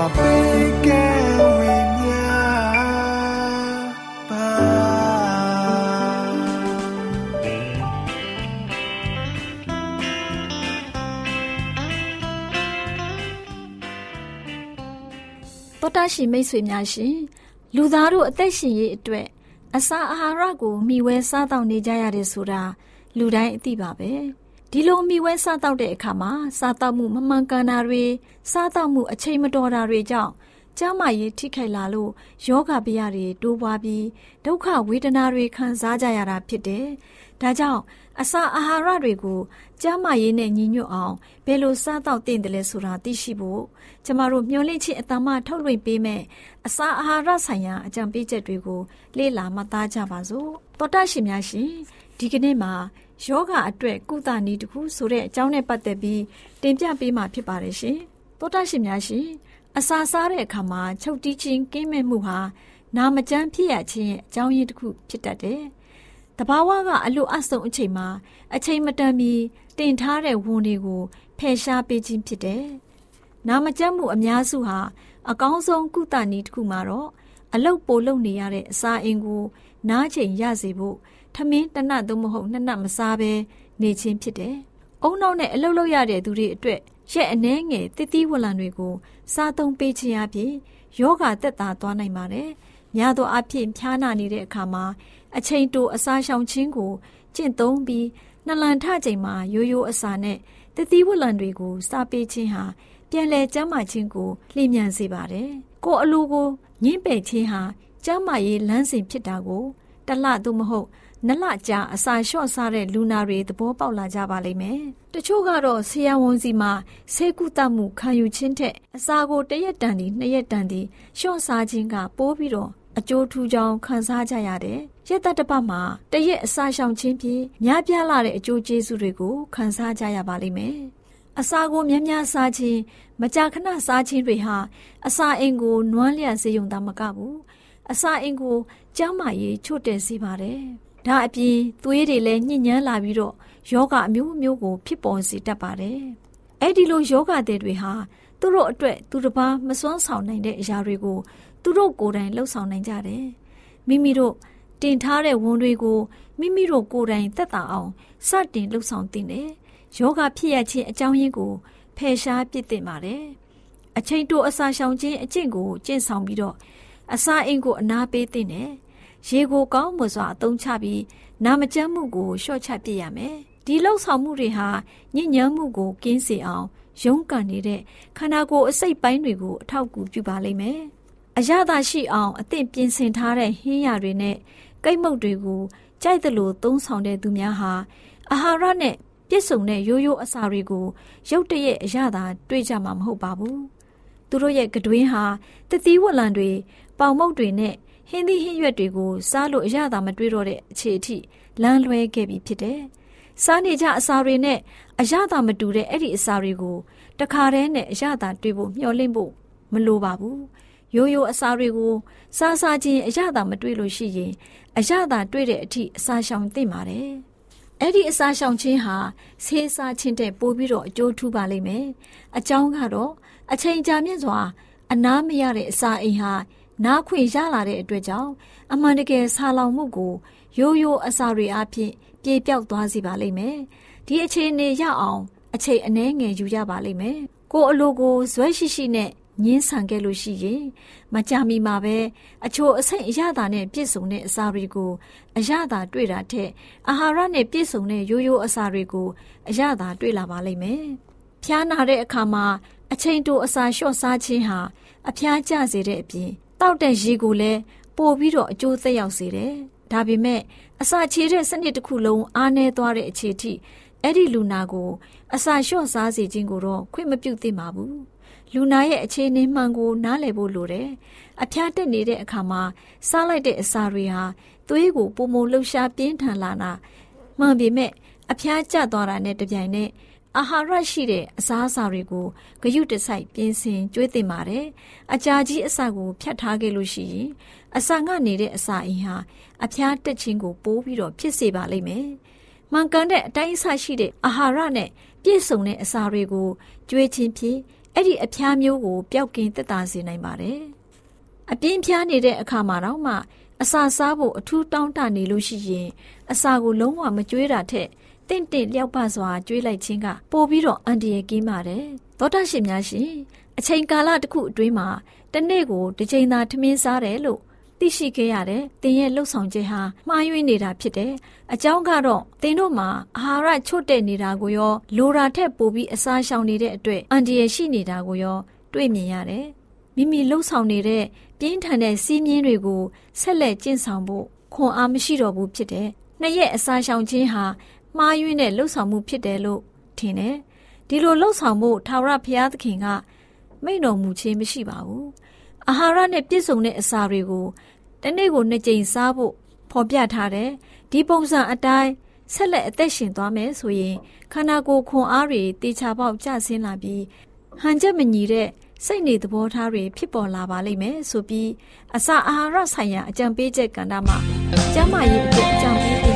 တောတာရှင်မိတ်ဆွေများရှင်လူသားတို့အသက်ရှင်ရေးအတွက်အစာအာဟာရကိုမျှဝဲစားတောက်နေကြရတယ်ဆိုတာလူတိုင်းအသိပါပဲ ဒီလိုမျှဝဲစားတောက်တဲ့အခါမှာစားတောက်မှုမမှန်ကန်တာတွေစားတောက်မှုအချိန်မတော်တာတွေကြောင့်ကျန်းမာရေးထိခိုက်လာလို့ယောဂဗျာတွေတိုးပွားပြီးဒုက္ခဝေဒနာတွေခံစားကြရတာဖြစ်တယ်။ဒါကြောင့်အစာအာဟာရတွေကိုကျန်းမာရေးနဲ့ညီညွတ်အောင်ဘယ်လိုစားသောက်သင့်တယ်လဲဆိုတာသိရှိဖို့ကျမတို့မျှဝင့်ခြင်းအတမထုတ်လွှင့်ပေးမယ်အစာအာဟာရဆိုင်ရာအကြံပေးချက်တွေကိုလေ့လာမှတ်သားကြပါစို့တောတရှင်များရှင်ဒီကနေ့မှာ ယောဂအတွက်ကုသနည်းတစ်ခုဆိုတဲ့အကြောင်းနဲ့ပတ်သက်ပြီးတင်ပြပေးမှာဖြစ်ပါတယ်ရှင်တောတရှင်များရှင်အစာစားတဲ့အခါမှာချုပ်တီးခြင်းကင်းမဲ့မှုဟာနာမကျန်းဖြစ်ရခြင်းရဲ့အကြောင်းရင်းတစ်ခုဖြစ်တတ်တယ်။တဘာဝကအလိုအဆုံအချိန်မှာအချိန်မတန်မီတင်ထားတဲ့ဝန်တွေကိုဖယ်ရှားပေးခြင်းဖြစ်တယ်။နာမကျန်းမှုအများစုဟာအကောင်းဆုံးကုသနည်းတစ်ခုမှာတော့အလုတ်ပိုလုတ်နေရတဲ့အစာအိမ်ကိုနားချိန်ရစေဖို့ ထမင်းတနတ်သို့မဟုတ်နှစ်နတ်မစားဘဲနေခြင်းဖြစ်တယ်။အုံနောက်နဲ့အလုတ်လုတ်ရတဲ့သူတွေအတွက်ရက်အနှဲငယ်တတိဝလံတွေကိုစားသုံးပေးခြင်းအပြင်ယောဂသက်သာသွားနိုင်ပါတယ်။များသောအားဖြင့်ဖြားနာနေတဲ့အခါမှာအချိန်တိုအစာရှောင်ခြင်းကိုကျင့်သုံးပြီးနှလန်ထချိန်မှာရိုးရိုးအစာနဲ့တတိဝလံတွေကိုစားပေးခြင်းဟာပြန်လည်ကျန်းမာခြင်းကိုလျင်မြန်စေပါတယ်။ကိုယ်အလိုကိုညှင်းပယ်ခြင်းဟာကျန်းမာရေးလမ်းစဉ်ဖြစ်တာကိုတလသို့မဟုတ် နလကြာအစာလျှော့စားတဲ့လူနာတွေသဘောပေါက်လာကြပါလိမ့်မယ်။တချို့ကတော့ဆရာဝန်စီမှာဆေးကုသမှုခံယူခြင်းထက်အစာကိုတရက်တန်ဒီနှစ်ရက်တန်ဒီလျှော့စားခြင်းကပိုးပြီးတော့အကျိုးထူးကြောင်းခံစားကြရတယ်။ရက်သက်တစ်ပတ်မှာတရက်အစာရှောင်ခြင်းဖြင့်များပြားလာတဲ့အကျိုးကျေးဇူးတွေကိုခံစားကြရပါလိမ့်မယ်။အစာကိုများများစားခြင်းမကြာခဏစားခြင်းတွေဟာအစာအိမ်ကိုနွမ်းလျက်စေုံသာမကဘူး။အစာအိမ်ကိုကျန်းမာရေးချို့တဲ့စေပါတယ်။ ဒါအပြင်သွေးတွေလည်းညှဉ်းညမ်းလာပြီးတော့ယောဂအမျိုးမျိုးကို ဖြစ်ပေါ်စေတတ်ပါတယ်။အဲ့ဒီလိုယောဂတဲ့တွေဟာသူတို့အတွက်သူတစ်ပါးမစွမ်းဆောင်နိုင်တဲ့အရာတွေကိုသူတို့ကိုယ်တိုင်လှုပ်ဆောင်နိုင်ကြတယ်။မိမိတို့တင်ထားတဲ့ဝန်တွေကိုမိမိတို့ကိုယ်တိုင်သက်သာအောင်စတင်လှုပ်ဆောင်သင့်တယ်။ယောဂဖြစ်ရခြင်းအကြောင်းရင်းကိုဖယ်ရှားပစ်သင့်ပါတယ်။အချိန်တိုအစာရှောင်ခြင်းအကျင့်ကိုကျင့်ဆောင်ပြီးတော့အစာအိမ်ကိုအနာပေးသင့်တယ်။ ရေကိုကောင်းမွန်စွာအသုံးချပြီးနာမကျန်းမှုကိုလျှော့ချပစ်ရမယ်။ဒီလှုပ်ဆောင်မှုတွေဟာညဉ့်ညမ်းမှုကိုကင်းစေအောင်ရုန်းကန်နေတဲ့ခန္ဓာကိုယ်အစိတ်ပိုင်းတွေကိုအထောက်အကူပြုပါလိမ့်မယ်။အရသာရှိအောင်အသင့်ပြင်ဆင်ထားတဲ့ဟင်းရတွေနဲ့ကိတ်မုတ်တွေကိုကြိုက်သလိုသုံးဆောင်တဲ့သူများဟာအာဟာရနဲ့ပြည့်စုံတဲ့ရိုးရိုးအစာတွေကိုရုတ်တရက်အရသာတွေ့ကြမှာမဟုတ်ပါဘူး။သူတို့ရဲ့ကတွင်းဟာတသီးဝလံတွေပေါင်မုတ်တွေနဲ့ ဟင်းသီးဟင်းရွက်တွေကိုစားလို့အရသာမတွေ့တော့တဲ့အခြေအထိလမ်းလွဲခဲ့ပြီဖြစ်တယ်။စားနေကြအစာတွေနဲ့အရသာမတူတဲ့အဲ့ဒီအစာတွေကိုတတခါတည်းနဲ့အရသာတွေ့ဖို့မျှော်လင့်ဖို့မလိုပါဘူးရိုးရိုးအစာတွေကိုစားစားခြင်းအရသာမတွေ့လို့ရှိရင်အရသာတွေ့တဲ့အထိအစာရှောင်သင့်ပါတယ်အဲ့ဒီအစာရှောင်ခြင်းဟာဆေးစားခြင်းတဲ့ပိုပြီးတော့အကျိုးထူးပါလိမ့်မယ်အကြောင်းကတော့အချိန်ကြာမြင့်စွာအနားမရတဲ့အစာအိမ်ဟာ နားခွင့်ရလာတဲ့အတွက်ကြောင့်အမှန်တကယ်ဆာလောင်မှုကိုရိုးရိုးအစာတွေအဖြစ်ပြေပြောက်သွားစေပါလိမ့်မယ်ဒီအခြေအနေရအောင်အချိန်အနည်းငယ်ယူရပါလိမ့်မယ်ကိုအလိုကိုဇွဲရှိရှိနဲ့ညင်းဆန်ခဲ့လို့ရှိရင်မကြမီမှာပဲအချို့အဆိတ်အရသာနဲ့ပြည့်စုံတဲ့အစာတွေကိုအရသာတွေ့တာထက်အာဟာရနဲ့ပြည့်စုံတဲ့ရိုးရိုးအစာတွေကိုအရသာတွေ့လာပါလိမ့်မယ်။ဖျားနာတဲ့အခါမှာအချိန်တိုအစာလျှော့စားခြင်းဟာအဖျားကျစေတဲ့အပြင် တောက်တဲ့ရေကိုလည်းပို့ပြီးတော့အကျိုးသက်ရောက်စေတယ်။ဒါပေမဲ့အစာချေတဲ့စနစ်တစ်ခုလုံးအားနည်းသွားတဲ့အခြေထိအဲ့ဒီလူနာကိုအစာလျှော့စားစေခြင်းကိုတော့ခွင့်မပြုသင့်ပါဘူး။လူနာရဲ့အခြေအနေမှန်ကိုနားလည်ဖို့လိုတယ်။အဖျားတက်နေတဲ့အခါမှာစားလိုက်တဲ့အစာတွေဟာသွေးကိုပုံမလှုပ်ရှားပြင်းထန်လာတာမှန်ပေမဲ့အဖျားကျသွားတာနဲ့တပြိုင်နက် အာဟာရရှိတဲ့အစားအစာတွေကိုဂယုတစိုက်ပြင်ဆင်ကျွေးသင့်ပါတယ်။အကြာကြီးအစာကိုဖြတ်ထားခဲ့လို့ရှိရင်အစာငှနေတဲ့အစာအိမ်ဟာအဖျားတက်ခြင်းကိုပိုးပြီးတော့ဖြစ်စေပါလိမ့်မယ်။မှန်ကန်တဲ့အတိုင်းအဆရှိတဲ့အာဟာရနဲ့ပြည့်စုံတဲ့အစာတွေကိုကျွေးခြင်းဖြင့်အဲ့ဒီအဖျားမျိုးကိုပျောက်ကင်းသက်သာစေနိုင်ပါတယ်။အပြင်းဖျားနေတဲ့အခါမှာတော့မှအစာစားဖို့အထူးတောင်းတနေလို့ရှိရင်အစာကိုလုံးဝမကျွေးတာထက် တင့်တင့်လျောက်ပစွာကျွေးလိုက်ခြင်းကပိုပြီးတော့အန်ဒီရဲ့ကင်းပါတယ်သောတာရှင်များရှင်အချိန်ကာလတစ်ခုအတွင်းမှာတနေ့ကိုတစ်ချိန်သာထမင်းစားတယ်လို့သိရှိခဲ့ရတယ်။တင်ရဲ့လှုပ်ဆောင်ချက်ဟာမှားယွင်းနေတာဖြစ်တယ်။အကြောင်းကတော့တင်တို့မှာအာဟာရချွတ်တဲ့နေတာကိုရောလိုရာထက်ပိုပြီးအစာရှောင်နေတဲ့အတွက်အန်ဒီရဲ့ရှိနေတာကိုရောတွေ့မြင်ရတယ်။မိမိလှုပ်ဆောင်နေတဲ့ပြင်းထန်တဲ့စီးမြင်းတွေကိုဆက်လက်ကျင့်ဆောင်ဖို့ခွန်အားမရှိတော့ဘူးဖြစ်တယ်။နှစ်ရက်အစာရှောင်ခြင်းဟာ မှားယွင်းတဲ့လှုပ်ဆောင်မှုဖြစ်တယ်လို့ထင်တယ်။ဒီလိုလှုပ်ဆောင်မှုထာဝရဘုရားသခင်ကမိန့်တော်မူခြင်းမရှိပါဘူး။အာဟာရနဲ့ပြည့်စုံတဲ့အစာတွေကိုတနေ့ကိုနှစ်ကြိမ်စားဖို့ဖော်ပြထားတယ်။ဒီပုံစံအတိုင်းဆက်လက်အသက်ရှင်သွားမယ်ဆိုရင်ခန္ဓာကိုယ်ခွန်အားတွေတေချာပေါက်ကျဆင်းလာပြီးဟန်ချက်မညီတဲ့စိတ်နေသဘောထားတွေဖြစ်ပေါ်လာပါလိမ့်မယ်ဆိုပြီးအစာအာဟာရဆိုင်ရာအကြံပေးချက်ကဏ္ဍမှာကျန်းမာရေးအတွက်အကြံပေးတင်ပြလိုက်ပါ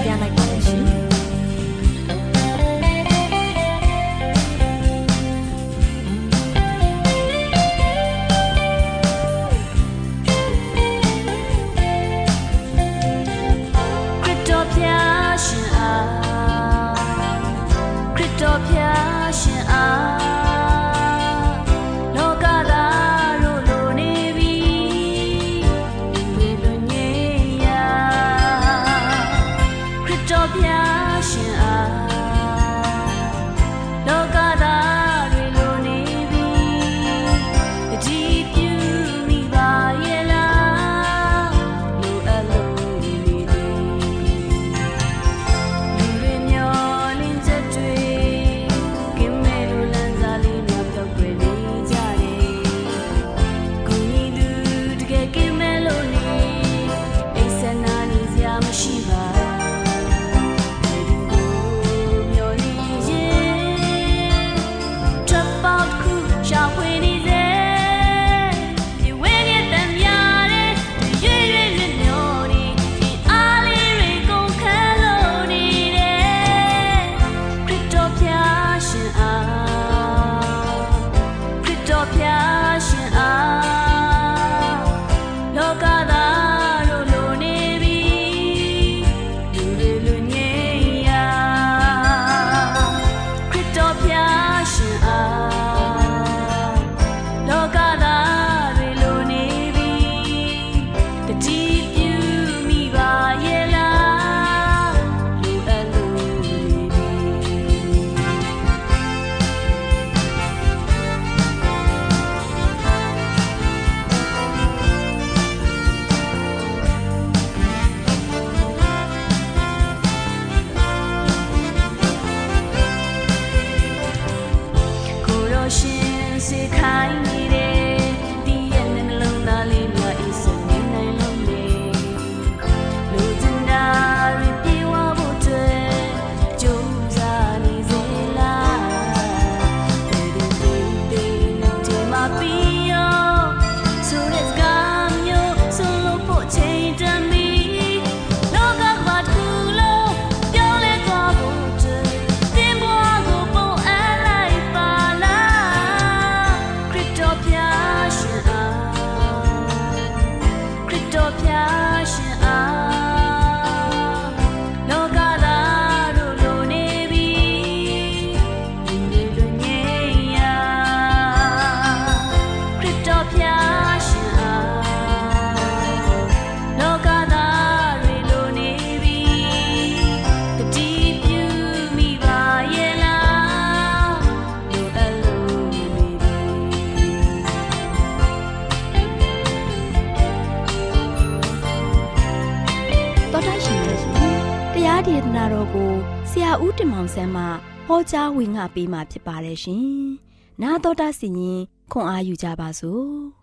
ဟောကြားဝင်ငါပေးมาဖြစ်ပါတယ်ရှင်။나တော်တာစီရင်ခွန်အာယူကြပါစို့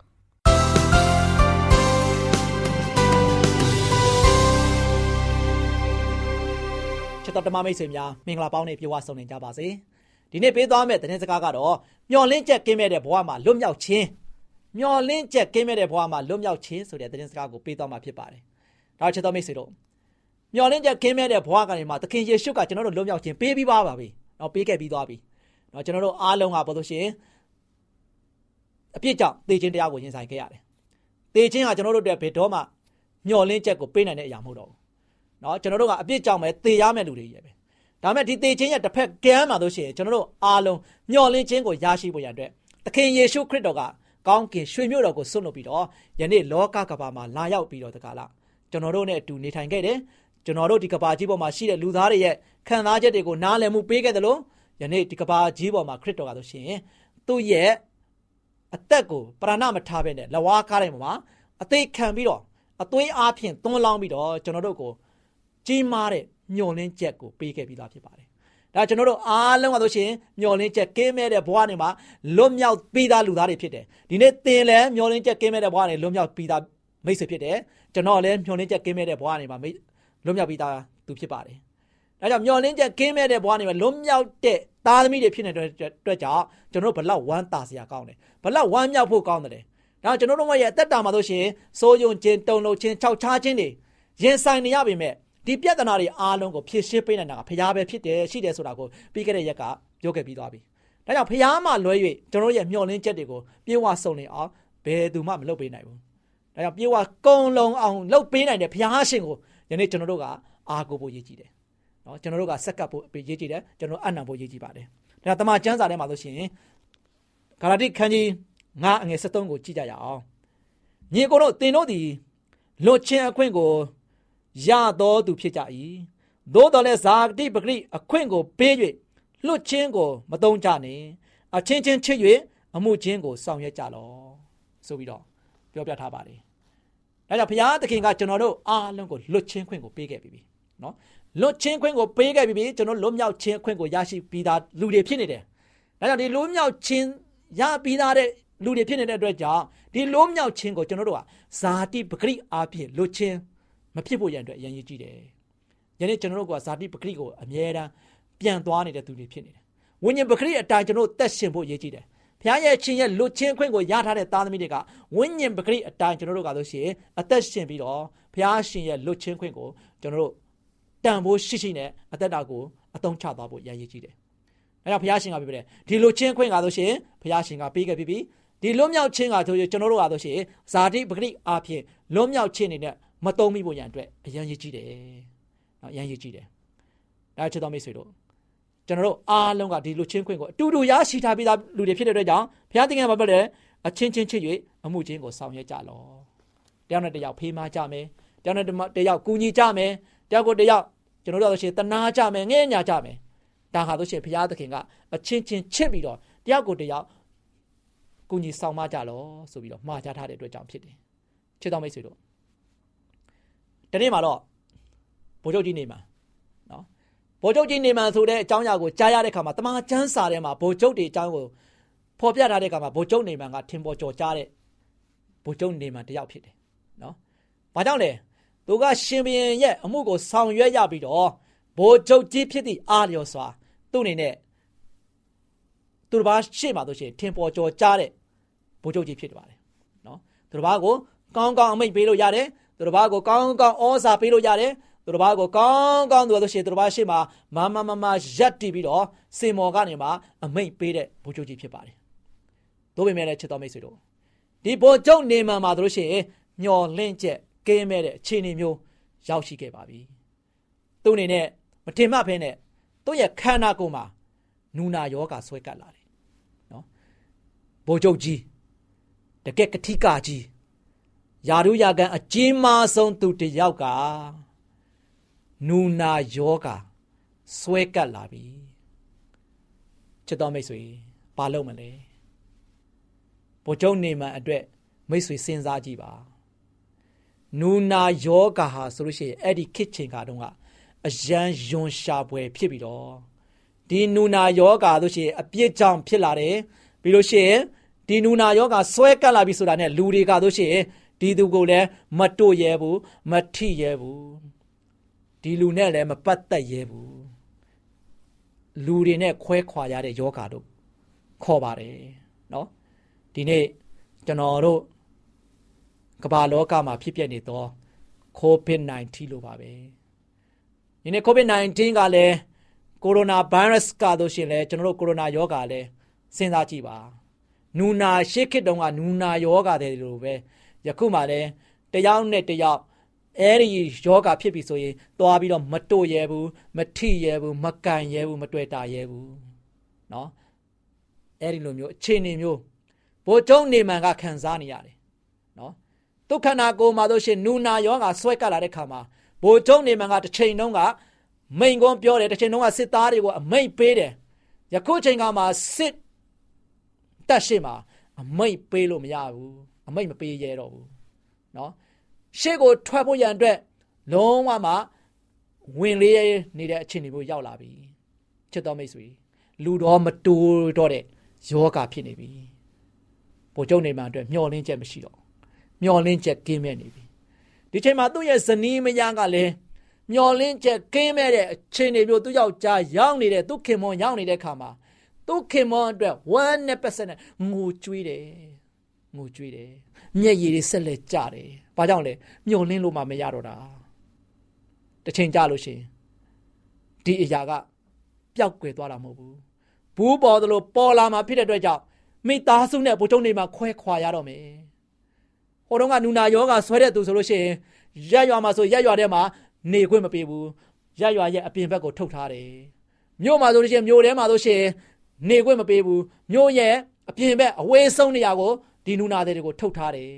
ချစ်တော်ဓမ္မမိတ်ဆွေများမင်္ဂလာပေါင်းနဲ့ပြေဝဆုံနေကြပါစေဒီနေ့ပေးသွားမယ့်သတင်းစကားကတော့မျော်လင့်ချက်ကင်းမဲ့တဲ့ဘဝမှာလွတ်မြောက်ခြင်းမျော်လင့်ချက်ကင်းမဲ့တဲ့ဘဝမှာလွတ်မြောက်ခြင်းဆိုတဲ့သတင်းစကားကိုပေးသွားမှာဖြစ်ပါတယ်ဒါချစ်တော်မိတ်ဆွေတို့မျော်လင့်ချက်ကင်းမဲ့တဲ့ဘဝကနေမှာသခင်ယေရှုကကျွန်တော်တို့လွတ်မြောက်ခြင်းပေးပြီးပါပါပြီ နော်ပေးခဲ့ပြီးသွားပြီနော်ကျွန်တော်တို့အားလုံးကဘာလို့ရှိရင်အပြစ်ကြောင့်သေခြင်းတရားကိုရင်ဆိုင်ခဲ့ရတယ်သေခြင်းဟာကျွန်တော်တို့အတွက်ဘယ်တော့မှမျော်လင့်ချက်ကိုပေးနိုင်တဲ့အရာမဟုတ်တော့ဘူးเนาะကျွန်တော်တို့ကအပြစ်ကြောင့်ပဲသေရမယ့်လူတွေရဲ့ပဲဒါမဲ့ဒီသေခြင်းရဲ့တစ်ဖက်ကမ်းမှာလို့ရှိရင်ကျွန်တော်တို့အားလုံးမျှော်လင့်ခြင်းကိုရရှိဖို့ရန်အတွက်သခင်ယေရှုခရစ်တော်ကကောင်းကင်ရွှေမြို့တော်ကိုဆွတ်လွတ်ပြီးတော့ယနေ့လောကကမ္ဘာမှာလာရောက်ပြီးတော့တကားလားကျွန်တော်တို့နဲ့အတူနေထိုင်ခဲ့တယ် ကျွန်တော်တို့ဒီကမ္ဘာကြီးပေါ်မှာရှိတဲ့လူသားတွေရဲ့ခံစားချက်တွေကိုနားလည်မှုပေးခဲ့တယ်လို့ယနေ့ဒီကမ္ဘာကြီးပေါ်မှာခရစ်တော်ကဆိုရှင်သူ့ရဲ့အသက်ကိုပရဏမထားဘဲနဲ့လဝါကားတိုင်းမှာအသေးခံပြီးတော့အသွေးအားဖြင့်သွန်းလောင်းပြီးတော့ကျွန်တော်တို့ကိုကြီးမားတဲ့ညှော်လင်းချက်ကိုပေးခဲ့ပြီးသားဖြစ်ပါတယ်။ဒါကျွန်တော်တို့အားလုံးကဆိုရှင်ညှော်လင်းချက်ကင်းမဲ့တဲ့ဘဝနေမှာလွတ်မြောက်ပြီးသားလူသားတွေဖြစ်တယ်။ဒီနေ့သင်လည်းညှော်လင်းချက်ကင်းမဲ့တဲ့ဘဝနေလွတ်မြောက်ပြီးသားမိတ်ဆွေဖြစ်တယ်။ကျွန်တော်လည်းညှော်လင်းချက်ကင်းမဲ့တဲ့ဘဝနေမှာမိတ် လွတ်မြောက်ပြီးသားသူဖြစ်ပါတယ်။ဒါကြောင့်မျောလင်းချက်ကင်းမဲ့တဲ့ဘဝနေမှာလွတ်မြောက်တဲ့သားသမီးတွေဖြစ်နေတဲ့အတွက်ကြောင့်ကျွန်တော်တို့ဘလောက်ဝမ်းသာစရာကောင်းတယ်။ဘလောက်ဝမ်းမြောက်ဖို့ကောင်းတယ်။ဒါကျွန်တော်တို့ရဲ့အသက်တာမှာဆိုရှင်စိုးယုံခြင်းတုံလုံးခြင်းခြောက်ခြားခြင်းတွေရင်ဆိုင်နေရပေမဲ့ဒီပြဿနာတွေအားလုံးကိုဖြေရှင်းပေးနိုင်တာကဖရားပဲဖြစ်တယ်ရှိတယ်ဆိုတာကိုပြီးခဲ့တဲ့ရက်ကပြောခဲ့ပြီးသွားပြီ။ဒါကြောင့်ဖရားမှလွဲ၍ကျွန်တော်ရဲ့မျှော်လင့်ချက်တွေကိုပြေဝဆုံနေအောင်ဘယ်သူမှမလုပ်ပေးနိုင်ဘူး။ဒါကြောင့်ပြေဝကုံလုံးအောင်လုပ်ပေးနိုင်တဲ့ဖရားရှင်ကို ယနေ့ကျွန်တော်တို့ကအားကိုးဖို့ရည်ကြည်တယ်။နော်ကျွန်တော်တို့ကစက်ကပ်ဖို့ရည်ကြည်တယ်ကျွန်တော်အနံဖို့ရည်ကြည်ပါတယ်။ဒါကြောင့်တမန်ကျမ်းစာထဲမှာဆိုရှင်ဂါလာတိခန်းကြီး9အငယ်73ကိုကြည့်ကြရအောင်။ညီကိုတို့တင်တို့သည်လွတ်ချင်းအခွင့်ကိုရတော်သူဖြစ်ကြ၏သို့တော်လည်းဇာတိပဂရိအခွင့်ကိုပေး၍လွတ်ချင်းကိုမတုံးကြနှင့်အချင်းချင်းချစ်၍အမှုချင်းကိုဆောင်ရွက်ကြလော့ဆိုပြီးတော့ပြောပြထားပါတယ် ဒါကြောင့်ဘုရားသခင်ကကျွန်တော်တို့အားလုံးကိုလွတ်ချင်းခွင့်ကိုပေးခဲ့ပြီနော်လွတ်ချင်းခွင့်ကိုပေးခဲ့ပြီကျွန်တော်လွတ်မြောက်ချင်းခွင့်ကိုရရှိပြီးသားလူတွေဖြစ်နေတယ်ဒါကြောင့်ဒီလွတ်မြောက်ချင်းရပြီးသားတဲ့လူတွေဖြစ်နေတဲ့အတွက်ကြောင့်ဒီလွတ်မြောက်ချင်းကိုကျွန်တော်တို့ကဇာတိပဂရိအားဖြင့်လွတ်ချင်းမဖြစ်ဖို့ရန်အတွက်အရင်ရေးကြည့်တယ်။ယနေ့ကျွန်တော်တို့ကဇာတိပဂရိကိုအမြဲတမ်းပြန်သွားနေတဲ့သူတွေဖြစ်နေတယ်။ဝိညာဉ်ပဂရိအတိုင်းကျွန်တော်တက်ရှင်ဖို့ရေးကြည့်တယ်။ ဘုရားရဲ့ချင်းရဲ့လွတ်ချင်းခွင့်ကိုရထားတဲ့သားသမီးတွေကဝိညာဉ်ပဂရိအတိုင်းကျွန်တော်တို့ကဆိုရှင်အသက်ရှင်ပြီးတော့ဘုရားရှင်ရဲ့လွတ်ချင်းခွင့်ကိုကျွန်တော်တို့တန်ဖိုးရှိရှိနဲ့အသက်တာကိုအသုံးချသွားဖို့ရည်ရည်ကြည့်တယ်။အဲဒါဘုရားရှင်ကပြောတယ်ဒီလွတ်ချင်းခွင့်ကဆိုရှင်ဘုရားရှင်ကပေးခဲ့ပြီးပြီဒီလွတ်မြောက်ခြင်းကဆိုရင်ကျွန်တော်တို့ကဆိုရှင်ဇာတိပဂရိအားဖြင့်လွတ်မြောက်ခြင်းနေတဲ့မတုံးမိဖို့ရန်အတွက်အရန်ရည်ကြည့်တယ်။နော်အရန်ရည်ကြည့်တယ်။ဒါချစ်တော်မိတ်ဆွေတို့ ကျွန်တော်တို့အားလုံးကဒီလူချင်းခွင့်ကိုအတူတူရရှိထားပြီးသားလူတွေဖြစ်တဲ့အတွက်ကြောင့်ဘုရားသခင်ကပြောတယ်အချင်းချင်းချစ်၍အမှုချင်းကိုဆောင်ရွက်ကြလော့။တယောက်နဲ့တယောက်ဖေးမကြမယ်။တယောက်နဲ့တယောက်ကူညီကြမယ်။တယောက်ကိုတယောက်ကျွန်တော်တို့ဆိုရှင်တနာကြမယ်ငဲ့ညာကြမယ်။ဒါဟာဆိုရှင်ဘုရားသခင်ကအချင်းချင်းချစ်ပြီးတော့တယောက်ကိုတယောက်ကူညီဆောင်မကြလော့ဆိုပြီးတော့မှားကြထားတဲ့အတွက်ကြောင့်ဖြစ်တယ်။ချစ်တော်မိတ်ဆွေတို့ဒီနေ့မှာတော့ဗိုလ်ချုပ်ကြီးနေမှာနော် ဗိုလ်ချုပ်ကြီးနေမှာဆိုတဲ့အကြောင်းအရာကိုကြားရတဲ့ခါမှာတမန်ကျမ်းစာထဲမှာဗိုလ်ချုပ်တွေအကြောင်းကိုဖော်ပြထားတဲ့ခါမှာဗိုလ်ချုပ်နေမှာကထင်ပေါ်ကျော်ကြားတဲ့ဗိုလ်ချုပ်နေမှာတယောက်ဖြစ်တယ်နော်။ဘာကြောင့်လဲသူကရှင်ဘုရင်ရဲ့အမှုကိုဆောင်ရွက်ရပြီးတော့ဗိုလ်ချုပ်ကြီးဖြစ်သည့်အားလျော်စွာသူ့အနေနဲ့သူတစ်ပါးရှေ့မှာဆိုရှင်ထင်ပေါ်ကျော်ကြားတဲ့ဗိုလ်ချုပ်ကြီးဖြစ်ပါတယ်နော်။သူတစ်ပါးကိုကောင်းကောင်းအမိတ်ပေးလို့ရတယ်သူတစ်ပါးကိုကောင်းကောင်းဩဇာပေးလို့ရတယ် သူတစ်ပါးကိုကောင်းကောင်းသူဆိုရှင်သူတစ်ပါးရှေ့မှာမမမမရက်တည်ပြီးတော့စင်မော်ကနေမှအမိတ်ပေးတဲ့ဘိုးချုပ်ကြီးဖြစ်ပါတယ်။သို့ပေမဲ့လည်းချစ်တော်မိတ်ဆွေတို့ဒီဘိုးချုပ်နေမှမှာတို့ရှင်မျော်လင့်ချက်ကင်းမဲ့တဲ့အခြေအနေမျိုးရောက်ရှိခဲ့ပါပြီ။သူ့အနေနဲ့မထင်မှတ်ဖဲနဲ့သူ့ရဲ့ခန္ဓာကိုယ်မှာနူနာယောဂါဆွဲကပ်လာတယ်။နော်။ဘိုးချုပ်ကြီးတကက်ကတိကကြီးယာရုယာကန်အကျဉ်းမဆုံးသူတယောက်က နူနာယောဂဆွဲကပ်လာပြီချစ်တော်မိတ်ဆွေဘာလုပ်မလဲဘုံကျုံနေမှအတွက်မိတ်ဆွေစဉ်းစားကြည့်ပါနူနာယောဂဟာဆိုလို့ရှိရင်အဲ့ဒီခစ်ချင်ကတုန်းကအယံယွန်ရှာပွဲဖြစ်ပြီးတော့ဒီနူနာယောဂါတို့ရှိရင်အပြစ်ကြောင့်ဖြစ်လာတယ်ပြီးလို့ရှိရင်ဒီနူနာယောဂါဆွဲကပ်လာပြီဆိုတာနဲ့လူတွေကတို့ရှိရင်ဒီသူကိုလည်းမတို့ရဲဘူးမထိရဲဘူး ဒီလူနဲ့လည်းမပတ်သက်ရဲဘူးလူတွေနဲ့ခွဲခွာရတဲ့ယောဂါတို့ခေါ်ပါတယ်เนาะဒီနေ့ကျွန်တော်တို့ကမ္ဘာလောကမှာဖြစ်ပျက်နေသော COVID-19 လို့ပါပဲဒီနေ့ COVID-19 ကလည်းကိုရိုနာဗိုင်းရပ်စ်ကတို့ရှင်လဲကျွန်တော်တို့ကိုရိုနာယောဂါလဲစဉ်းစားကြည့်ပါနူနာရှေ့ခေတ်တုန်းကနူနာယောဂါတဲ့လိုပဲယခုမှလည်းတယောက်နဲ့တယောက် အဲ့ဒီယောဂါဖြစ်ပြီဆိုရင်သွားပြီးတော့မတို့ရဲဘူးမထိရဲဘူးမကန်ရဲဘူးမတွေ့တာရဲဘူးเนาะအဲ့ဒီလိုမျိုးအခြေအနေမျိုးဘိုးကျုံနေမှန်ကခံစားနေရတယ်နော်ဒုက္ခနာကိုမှာတို့ရှင်နူနာယောဂါဆွဲကလာတဲ့ခါမှာဘိုးကျုံနေမှန်ကတစ်ချိန်တုန်းကမိန်ကွန်းပြောတယ်တစ်ချိန်တုန်းကစစ်သားတွေကိုအမိတ်ပေးတယ်ယခုချိန်ကမှစစ်တက်ရှိမှာအမိတ်ပေးလို့မရဘူးအမိတ်မပေးရတော့ဘူးနော် ရှေ့ကိုထွက်ဖို့ရန်အတွက်လုံးဝမှဝင်လေးနေတဲ့အခြေအနေမျိုးရောက်လာပြီချစ်တော်မိတ်ဆွေလူတော်မတူတော့တဲ့ယောဂဖြစ်နေပြီဗိုလ်ချုပ်နေမှအတွက်မျောလင်းချက်မရှိတော့မျောလင်းချက်ကင်းမဲ့နေပြီဒီချိန်မှာသူ့ရဲ့ဇနီးမယားကလည်းမျောလင်းချက်ကင်းမဲ့တဲ့အခြေအနေမျိုးသူ့ယောက်ျားရောက်နေတဲ့သူ့ခင်မွန်ရောက်နေတဲ့ခါမှာသူ့ခင်မွန်အတွက်100%နဲ့ငိုကြွေးတယ်ငိုကြွေးတယ်မျက်ရည်တွေဆက်လက်ကျတယ် ဘာကြောင့်လဲမျောလင်းလို့မှမရတော့တာတစ်ချိန်ကြာလို့ရှိရင်ဒီအရာကပျောက်ကွယ်သွားတာမဟုတ်ဘူးဘူးပေါ်သလိုပေါ်လာမှာဖြစ်တဲ့အတွက်ကြောင့်မိသားစုနဲ့ဘုံကျုံနေမှာခွဲခွာရတော့မယ်ဟိုတုန်းကနူနာယောဂဆွဲတဲ့သူဆိုလို့ရှိရင်ရက်ရွာမှာဆိုရက်ရွာထဲမှာနေခွင့်မပေးဘူးရက်ရွာရဲ့အပြင်ဘက်ကိုထုတ်ထားတယ်မြို့မှာဆိုလို့ရှိရင်မြို့ထဲမှာဆိုရှင်နေခွင့်မပေးဘူးမြို့ရဲ့အပြင်ဘက်အဝေးဆုံးနေရာကိုဒီနူနာတွေကိုထုတ်ထားတယ်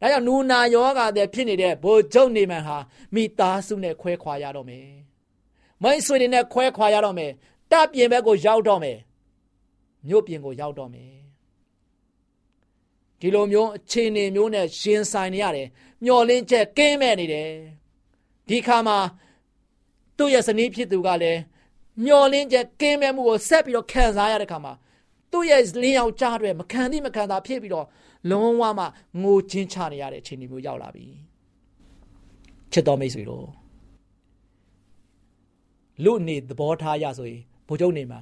ဒါကြောင့်နူနာယောဂတဲ့ဖြစ်နေတဲ့ဘိုလ်ချုပ်နေမှန်ဟာမိသားစုနဲ့ခွဲခွာရတော့မယ်မိတ်ဆွေတွေနဲ့ခွဲခွာရတော့မယ်တပ်ပြင်ဘက်ကိုရောက်တော့မယ်မြို့ပြင်ကိုရောက်တော့မယ်ဒီလိုမျိုးအခြေအနေမျိုးနဲ့ရှင်ဆိုင်နေရတယ်မျောလင်းချက်ကင်းမဲ့နေတယ်ဒီခါမှာသူ့ရဲ့ဇနီးဖြစ်သူကလည်းမျောလင်းချက်ကင်းမဲ့မှုကိုဆက်ပြီးတော့ခံစားရတဲ့ခါမှာသူ့ရဲ့လင်းယောက်ကြားတွေမခံသည့်မခံသာဖြစ်ပြီးတော့ လုံးဝမှငိုချင်းချနေရတဲ့အခြေအနေမျိုးရောက်လာပြီချစ်တော်မိတ်ဆွေတို့လူနေသဘောထားရဆိုရင်ဘိုးချုပ်နေမှာ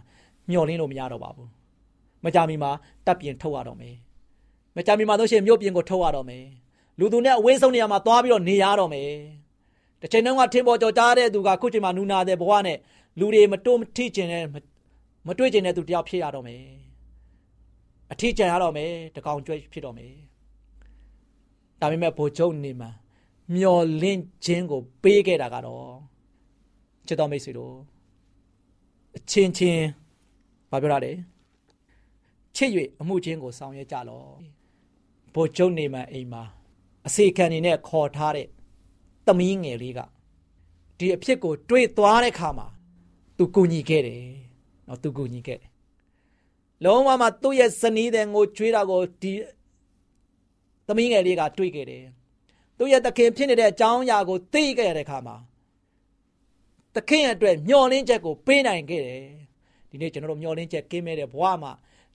မျောလင်းလို့မရတော့ပါဘူးမကြမီမှာတပ်ပြင်ထုတ်ရတော့မယ်မကြမီမှာဆိုရှင်မြို့ပြင်ကိုထုတ်ရတော့မယ်လူသူနဲ့အဝေးဆုံးနေရာမှာသွားပြီးတော့နေရတော့မယ်တစ်ချိန်တုန်းကထင်းပေါ်ကြော်ကြားတဲ့သူကခုချိန်မှာနူနာတဲ့ဘဝနဲ့လူတွေမတိုးမထိကျင်တဲ့မတွေ့ကျင်တဲ့သူတယောက်ဖြစ်ရတော့မယ် အထီးကျန်ရတော့မယ်တကောင်ကျွဲဖြစ်တော့မယ်ဒါပေမဲ့ဘိုလ်ချုပ်နေမှာမျောလင့်ခြင်းကို ပေးခဲ့တာကတော့ချစ်တော်မိတ်ဆွေတို့အချင်းချင်းဘာပြောရလဲချစ်၍အမှုချင်းကိုဆောင်ရွက်ကြလော့ဘိုလ်ချုပ်နေမှာအိမ်မှာအစီခံနေနဲ့ခေါ်ထားတဲ့သမီးငယ်လေးကဒီအဖြစ်ကို တွေးသွားတဲ့ခါမှာသူကူညီခဲ့တယ်နော်သူကူညီခဲ့တယ် လုံးဝမှသူ့ရဲ့ဇနီးတဲ့ငိုချွေးတာကိုဒီသမီးငယ်လေးကတွေးခဲ့တယ်သူ့ရဲ့တခင်ဖြစ်နေတဲ့အကြောင်းအရာကိုသိခဲ့ရတဲ့ခါမှာတခင်အတွက်မျောလင်းချက်ကိုပေးနိုင်ခဲ့တယ်ဒီနေ့ကျွန်တော်တို့မျောလင်းချက်ကင်းမဲ့တဲ့ဘဝမှာ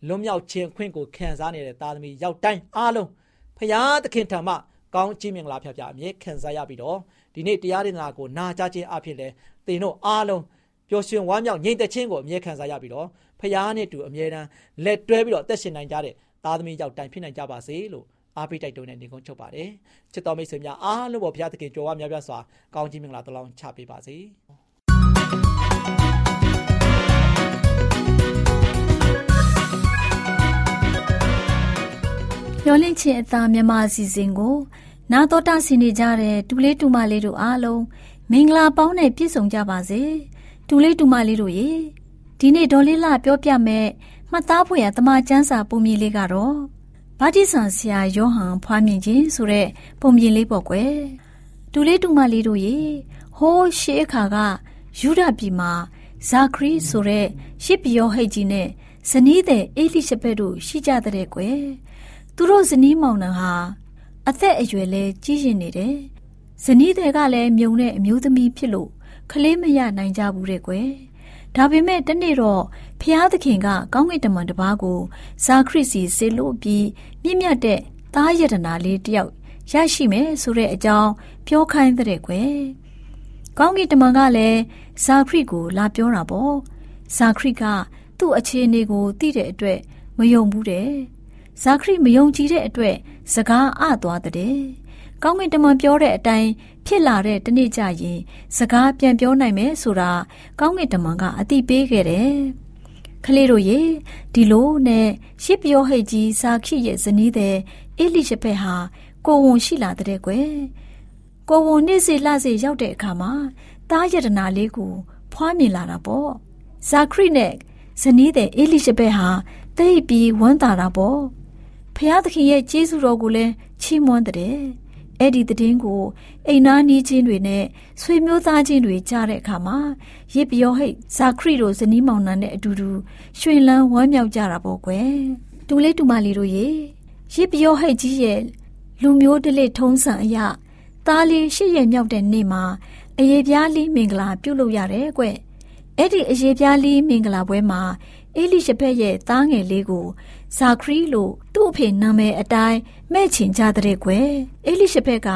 လွန်မြောက်ခြင်းခွင့်ကိုခံစားနေတဲ့သားသမီးရောက်တိုင်းအားလုံးဖရာသခင်ထံမှကောင်းချီးမင်္ဂလာဖျားဖျားအမြဲခံစားရပြီးတော့ဒီနေ့တရားဒေသနာကိုနာကြားခြင်းအဖြစ်လဲသင်တို့အားလုံးပျော်ရွှင်ဝမ်းမြောက်ငြိမ်သက်ခြင်းကိုအမြဲခံစားရပြီးတော့ ဖရာနဲ့တူအမြဲတမ်းလက်တွဲပြီးတော့အသက်ရှင်နိုင်ကြတဲ့သားသမီးရောက်တိုင်းဖြစ်နိုင်ကြပါစေလို့အားပေးတိုက်တွန်းတဲ့နေကုန်းချုပ်ပါတယ်ချစ်တော်မိတ်ဆွေများအားလုံးပေါ်ဘုရားသခင်ကြွယ်ဝများပြားစွာကောင်းချီးမင်္ဂလာတလောင်းချပေးပါစေမျောလင့်ခြင်းအသားမြမအစီအစဉ်ကို နာတော်တာဆင်နေကြတဲ့တူလေးတူမလေးတို့အားလုံးမင်္ဂလာပေါင်းနဲ့ပြည့်စုံကြပါစေတူလေးတူမလေးတို့ရေ ဒီနေ့ဒေါ်လေးလာပြောပြမဲ့မှတ်သားဖွယ်ရတမချန်းစာပုံမြင်လေးကတော့ဗာတိဆန်ဆရာယောဟန်ဖွားမြင်ခြင်းဆိုတဲ့ပုံမြင်လေးပေါ့ကွယ်တူလေးတူမလေးတို့ရေဟိုးရှေးအခါကယူဒပြည်မှာဇာခရီဆိုတဲ့ရှစ်ပြောဟိတ်ကြီးနဲ့ဇနီးတဲ့အေလိရှဘက်တို့ရှိကြတဲ့ကွယ်သူတို့ဇနီးမောင်နှံဟာအသက်အရွယ်လဲကြီးရင်နေတယ်ဇနီးတွေကလည်းမြုံတဲ့အမျိုးသမီးဖြစ်လို့ကလေးမရနိုင်ကြဘူးတဲ့ကွယ် ဒါပေမဲ့တနေ့တော့ဖျားသခင်ကကောင်းကင်တမန်တစ်ပါးကိုဇာခရစ်စီဆေလို့ပြီးမြင့်မြတ်တဲ့သားယတနာလေးတယောက်ရရှိမယ်ဆိုတဲ့အကြောင်းပြောခိုင်းတဲ့ကွယ်ကောင်းကင်တမန်ကလည်းဇာခရစ်ကိုလာပြောတာပေါ့ဇာခရစ်ကသူ့အခြေအနေကိုသိတဲ့အတွက်မယုံဘူးတဲ့ဇာခရစ်မယုံကြည်တဲ့အတွက်စကားအသွားတဲ့ ကောင်းကင်တမန်ပြောတဲ့အတိုင်းဖြစ်လာတဲ့တနေ့ကျရင်စကားပြန်ပြောနိုင်မယ်ဆိုတာကောင်းကင်တမန်ကအတိပေးခဲ့တယ်။ကလေးတို့ရေဒီလိုနဲ့ရှစ်ပြောဟိတ်ကြီးစာခိရဲ့ဇနီးတဲ့အေလိရှဘက်ဟာကိုဝန်ရှိလာတဲ့ကွယ်။ကိုဝန်နေ့စီလှစီရောက်တဲ့အခါမှာတားယတနာလေးကိုဖွားမြင်လာတာပေါ့။ဇာခရိနဲ့ဇနီးတဲ့အေလိရှဘက်ဟာတိတ်ပြီးဝမ်းသာတာပေါ့။ဖျားသခင်ရဲ့ကျေးဇူးတော်ကိုလည်းချီးမွမ်းတဲ့ အဲ့ဒီသတင်းကိုအိမ်နာနီးချင်းတွေနဲ့ဆွေမျိုးသားချင်းတွေကြားတဲ့အခါမှာရစ်ပြောဟိတ်ဇာခရီတို့ဇနီးမောင်နှံနဲ့အတူတူရွှင်လန်းဝမ်းမြောက်ကြတာပေါ့ကွယ်တူလေးတူမလေးတို့ရေရစ်ပြောဟိတ်ကြီးရဲ့လူမျိုးတလက်ထုံးစံအရာသားလေးရှစ်ရက်မြောက်တဲ့နေ့မှာအယေပြားလေးမင်္ဂလာပြုလုပ်ရတယ်ကွအဲ့ဒီအယေပြားလေးမင်္ဂလာပွဲမှာအေလိရှဘက်ရဲ့သားငယ်လေးကို ဇာခရီလို့သူ့အဖေနာမည်အတိုင်းမဲ့ချင်ကြတဲ့ကွယ်အေလိရှဘက်က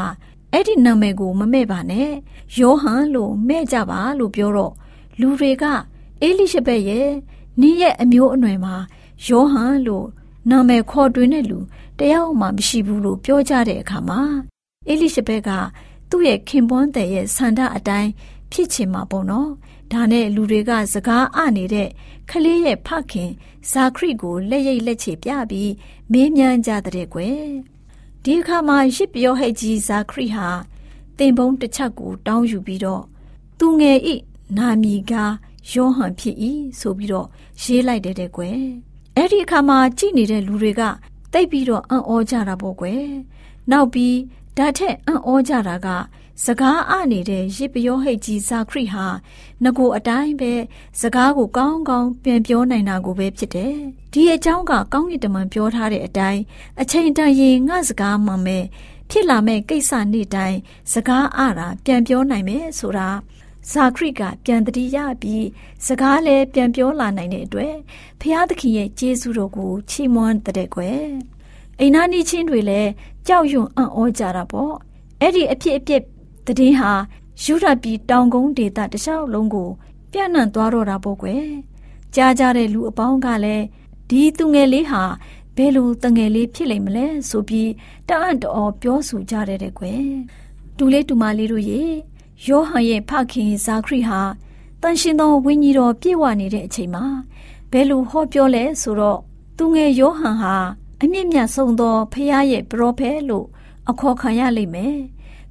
အဲ့ဒီနာမည်ကိုမမဲ့ပါနဲ့ယောဟန်လို့မဲ့ကြပါလို့ပြောတော့လူတွေကအေလိရှဘက်ရဲ့နင်းရဲ့အမျိုးအနွယ်မှာယောဟန်လို့နာမည်ခေါ်တွင်တဲ့လူတယောက်မှမရှိဘူးလို့ပြောကြတဲ့အခါမှာအေလိရှဘက်ကသူ့ရဲ့ခင်ပွန်းတဲ့ရဲ့ဆန္ဒအတိုင်းဖြစ်ချင်မှာပေါ့နော် ဒါနဲ့လူတွေကစကားအနေတဲ့ခလေးရဲ့ဖခင်ဇာခရီကိုလက်ရိပ်လက်ချေပြပြီးမေးမြန်းကြတဲ့ကွယ်ဒီအခါမှာရစ်ပြောဟဲ့ကြီးဇာခရီဟာတင်ပုံးတစ်ချက်ကိုတောင်းယူပြီးတော့သူငယ်ဤနာမီကယောဟန်ဖြစ်၏ဆိုပြီးတော့ရေးလိုက်တဲ့တဲ့ကွယ်အဲ့ဒီအခါမှာကြည်နေတဲ့လူတွေကတိတ်ပြီးတော့အံ့ဩကြတာပေါ့ကွယ်နောက်ပြီးဓာတ်ထက်အံ့ဩကြတာက စကားအနေတဲ့ရစ်ပယောဟိတ်ကြီးဇာခရီဟာငကိုအတိုင်းပဲစကားကိုကောင်းကောင်းပြန်ပြောနိုင်တာကိုပဲဖြစ်တယ်။ဒီအကြောင်းကကောင်းကင်တမန်ပြောထားတဲ့အတိုင်းအချိန်တန်ရင်ငါစကားမှမဲဖြစ်လာမဲ့ကိစ္စနေ့တိုင်းစကားအတာပြန်ပြောနိုင်မယ်ဆိုတာဇာခရိကပြန်တတိရပြီးစကားလည်းပြန်ပြောလာနိုင်တဲ့အတွက်ဖျားသခင်ရဲ့ကျေးဇူးတော်ကိုချီးမွမ်းတဲ့ကွယ်အိမ်နာနီချင်းတွေလည်းကြောက်ရွံ့အံ့ဩကြတာပေါ့အဲ့ဒီအဖြစ်အပျက် တည်င်းဟာယူရပြည်တောင်ကုန်းဒေသတခြားလုံးကို ပြန့်နှံ့သွားတော့တာပေါ့ကွယ်ကြားကြတဲ့လူအပေါင်းကလည်းဒီသူငယ်လေးဟာဘယ်လိုတငယ်လေးဖြစ်လိမ့်မလဲဆိုပြီးတအံ့တော်ပြောဆိုကြတဲ့တဲ့ကွယ်တူလေးတူမလေးတို့ရေယောဟန်ရဲ့ဖခင်ဇာခရီဟာတန်ရှင်သောဝိညာဉ်တော်ပြည့်ဝနေတဲ့အချိန်မှာဘယ်လိုဟောပြောလဲဆိုတော့သူငယ်ယောဟန်ဟာအမြင့်မြတ်ဆုံးသောဖခင်ရဲ့ပရောဖက်လို့အခေါ်ခံရလိမ့်မယ်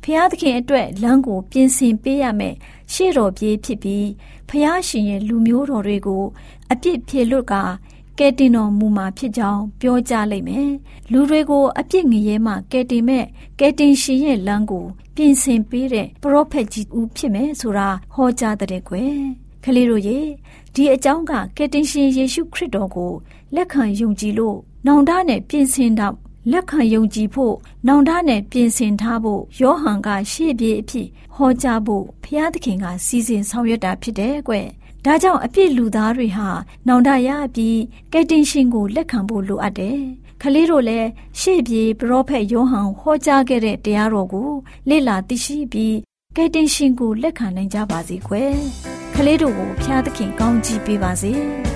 ဖျားသခင်အတွက်လမ်းကိုပြင်ဆင်ပေးရမယ်ရှေ့တော်ပြေးဖြစ်ပြီးဖျားရှင်ရဲ့လူမျိုးတော်တွေကို အပြစ်ဖြေလွတ်ကာကဲတင်တော်မူမှာဖြစ်ကြောင်းပြောကြလိမ့်မယ်လူတွေကိုအပြစ်ငရဲမှကဲတင်မဲ့ကဲတင်ရှင်ရဲ့လမ်းကိုပြင်ဆင်ပေးတဲ့ပရောဖက်ကြီးဦးဖြစ်မယ်ဆိုတာဟောကြားတဲ့ကွယ်ကလေးတို့ရေဒီအကြောင်းကကယ်တင်ရှင်ယေရှုခရစ်တော်ကိုလက်ခံယုံကြည်လို့နောင်တနဲ့ပြင်ဆင်တော့ လက်ခံယုံကြည်ဖို့နောင်တနဲ့ပြင်ဆင်ထားဖို့ယောဟန်ကရှေ့ပြေးအဖြစ်ဟောကြားဖို့ဖျားသခင်ကစီစဉ်ဆောင်ရွက်တာဖြစ်တယ်ကွ။ဒါကြောင့်အပြစ်လူသားတွေဟာနောင်တရပြီးကယ်တင်ရှင်ကိုလက်ခံဖို့လိုအပ်တယ်။ကလေးတို့လည်းရှေ့ပြေးပရောဖက်ယောဟန်ဟောကြားခဲ့တဲ့တရားတော်ကိုလေ့လာသိရှိပြီးကယ်တင်ရှင်ကိုလက်ခံနိုင်ကြပါစေကွယ်။ကလေးတို့ကိုဖျားသခင်ကောင်းချီးပေးပါစေ။